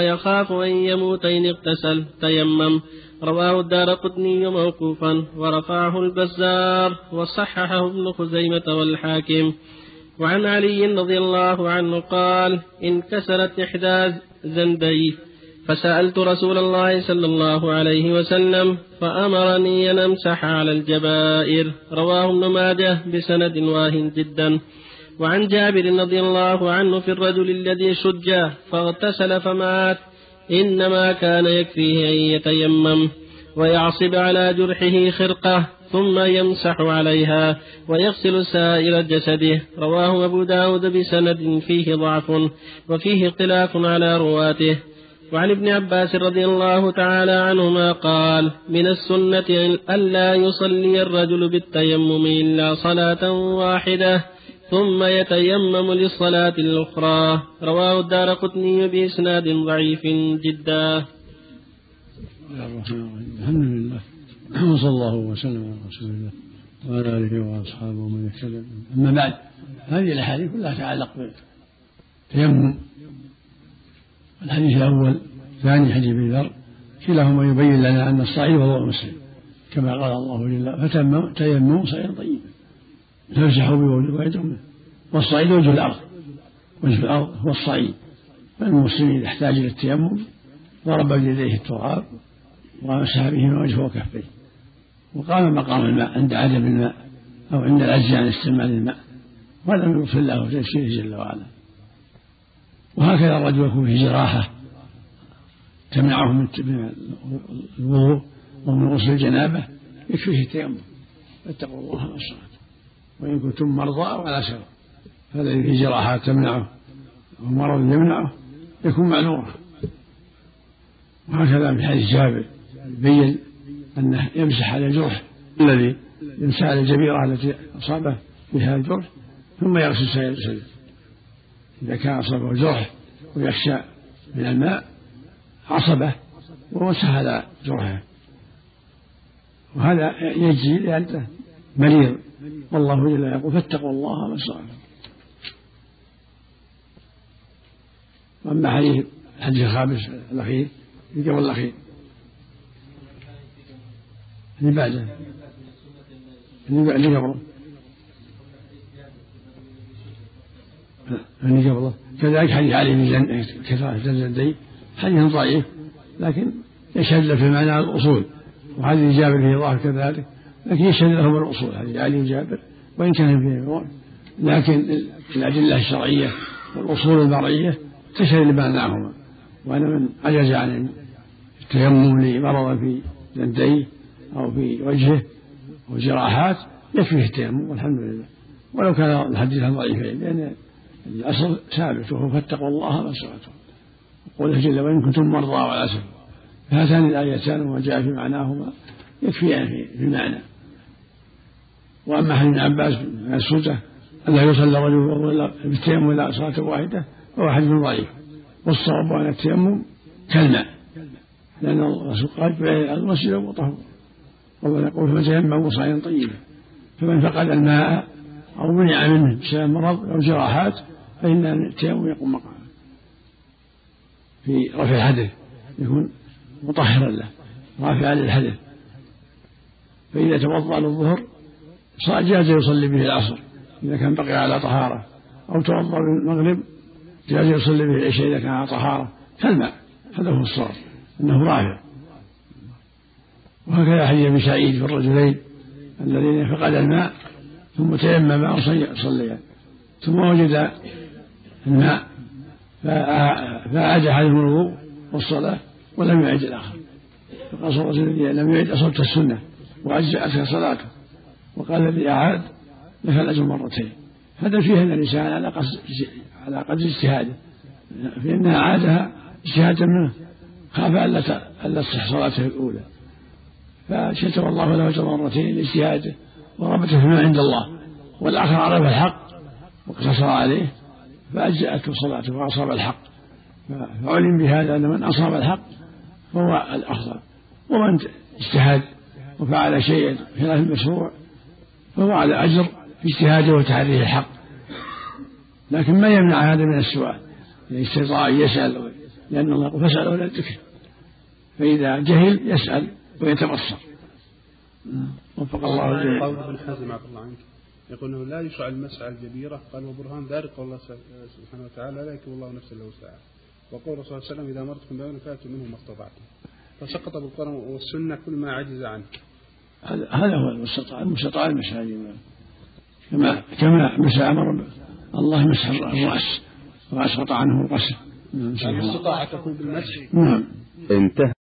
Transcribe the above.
يخاف أن يموت إن اغتسل تيمم. رواه الدار قطني موقوفا. ورفعه البزار وصححه ابن خزيمة والحاكم. وعن علي رضي الله عنه قال انكسرت إحدى زندي فسألت رسول الله صلى الله عليه وسلم فأمرني أن أمسح على الجبائر. رواه ابن ماجه بسند واه جدا. وعن جابر رضي الله عنه في الرجل الذي شج فاغتسل فمات. إنما كان يكفيه أن يتيمم ويعصب على جرحه خرقة ثم يمسح عليها ويغسل سائر جسده. رواه أبو داود بسند فيه ضعف وفيه اختلاف على رواته. وعن ابن عباس رضي الله تعالى عنهما قال من السنة ألا يصلي الرجل بالتيمم إلا صلاة واحدة ثم يتيمم للصلاة الأخرى. رواه الدار قطني بإسناد ضعيف جدا. الحمد لله وصلى الله وسلم على رسول الله وعلى آله وأصحابه ومن يتبع أما بعد هذه الأحاديث كلها تتعلق بالتيمم. الحديث الأول ثاني حديث ابن ذر. كلاهما يبين لنا أن الصعيد وضوء مسلم. كما قال الله جل تيمم صعيدا طيبا فامسحوا بوجهكم والصعيد وجه الأرض. وجه الأرض هو الصعيد. فالمسلم إذا احتاج إلى التيمم ضرب بيديه التراب ومسح بهما وجهه وكفيه. وقام مقام الماء عند عدم الماء أو عند العجز عن استعمال الماء ولم يغفر له تيسيره جل وعلا. وهكذا الرجل يكون في جراحة تمنعه من الوضوء ومن غسل الجنابة يكفيه التيمم. فاتقوا الله ما وإن كنتم مرضى أو على سفر فالذي في جراحات تمنعه أو مرض يمنعه يكون معذورا وهكذا في حديث جابر بين أنه يمسح على الجرح الذي يمسح على الجبيرة التي أصابه بها الجرح ثم يغسل سائر جسده إذا كان أصابه جرح ويخشى من الماء عصبه ومسح على جرحه. وهذا يجزي لأنه مريض. والله جل يقول فاتقوا الله ما استطعتم وأما حديث الحديث الخامس الأخير اللي قبل الأخير. اللي بعده. اللي قبله. اللي قبله. كذلك حديث علي بن كثرة الزندي حديث ضعيف لكن يشهد له في معنى الأصول. وحديث جابر فيه ظاهر كذلك. لكن يشهد له بالأصول حديث علي وجابر وإن كان فيه لكن الأدلة الشرعية والأصول المرعية تشهد لمعناهما. وأنا من عجز عن التيمم لمرض في يديه أو في وجهه وجراحات يكفيه التيمم والحمد لله. ولو كان الحديث ضعيفين لأن الأصل ثابت وهو فاتقوا الله ما استطعتم. قوله جل وإن كنتم مرضى وعلى سفر فهاتان الآيتان وما جاء في معناهما يكفيان في المعنى وأما حديث ابن عباس من السلطة ألا يصلى الرجل بالتيمم إلى صلاة واحدة فهو حديث ضعيف. والصواب أن التيمم كالماء. لأن الرسول قال بين المسجد وطهور والله يقول فمن تيمم صعيدا طيبا فمن فقد الماء أو منع منه بسبب مرض أو جراحات فإن التيمم يقوم مقامه في رفع الحدث يكون مطهرا له رافعا للحدث فإذا توضأ للظهر جاز يصلي به العصر إذا كان بقي على طهارة. أو توضأ للمغرب جاز يصلي به العشاء إذا كان على طهارة. كالماء هذا هو الصواب أنه رافع. وهكذا حديث ابن سعيد في الرجلين الذين فقد الماء ثم تيمما وصليا ثم وجد الماء فأعاد أحدهم الوضوء والصلاة ولم يعد الآخر. فقال صلى الله عليه وسلم لم يعد أصبت السنة وأجزأتك صلاته. وقال الذي أعاد له الأجر مرتين. هذا فيه أن الإنسان على قدر على قدر اجتهاده. فإنها أعادها اجتهادا منه خاف ألا ألا تصح صلاته الأولى. فشتم الله له أجر مرتين لاجتهاده ورغبته فيما عند الله. والآخر عرف الحق واقتصر عليه فأجزأته صلاته وأصاب الحق. فعلم بهذا أن من أصاب الحق فهو الأفضل. ومن اجتهد وفعل شيئا خلاف المشروع فهو على أجر في اجتهاده وتحريه الحق. لكن ما يمنع هذا من السؤال إذا استطاع أن يسأل لأن الله يقول فاسأل ولا الذكر فإذا جهل يسأل ويتبصر. وفق الله الجميع. قول ابن حزم عفى الله عنك يقول إنه لا يشرع المسح على الجبيرة. قال وبرهان ذلك قول الله سبحانه وتعالى لا يكتب الله نفسا له ساعه وقول صلى الله عليه وسلم إذا مرتكم بأمر فأتوا منه ما استطعتم. فسقط بالقرآن والسنة كل ما عجز عنه. هذا هو المستطاع المستطاع المساجد. كما كما مسح أمر الله مسح الرأس. واسقط عنه الغسل. نعم استطاع تكون بالمسح نعم. انتهى.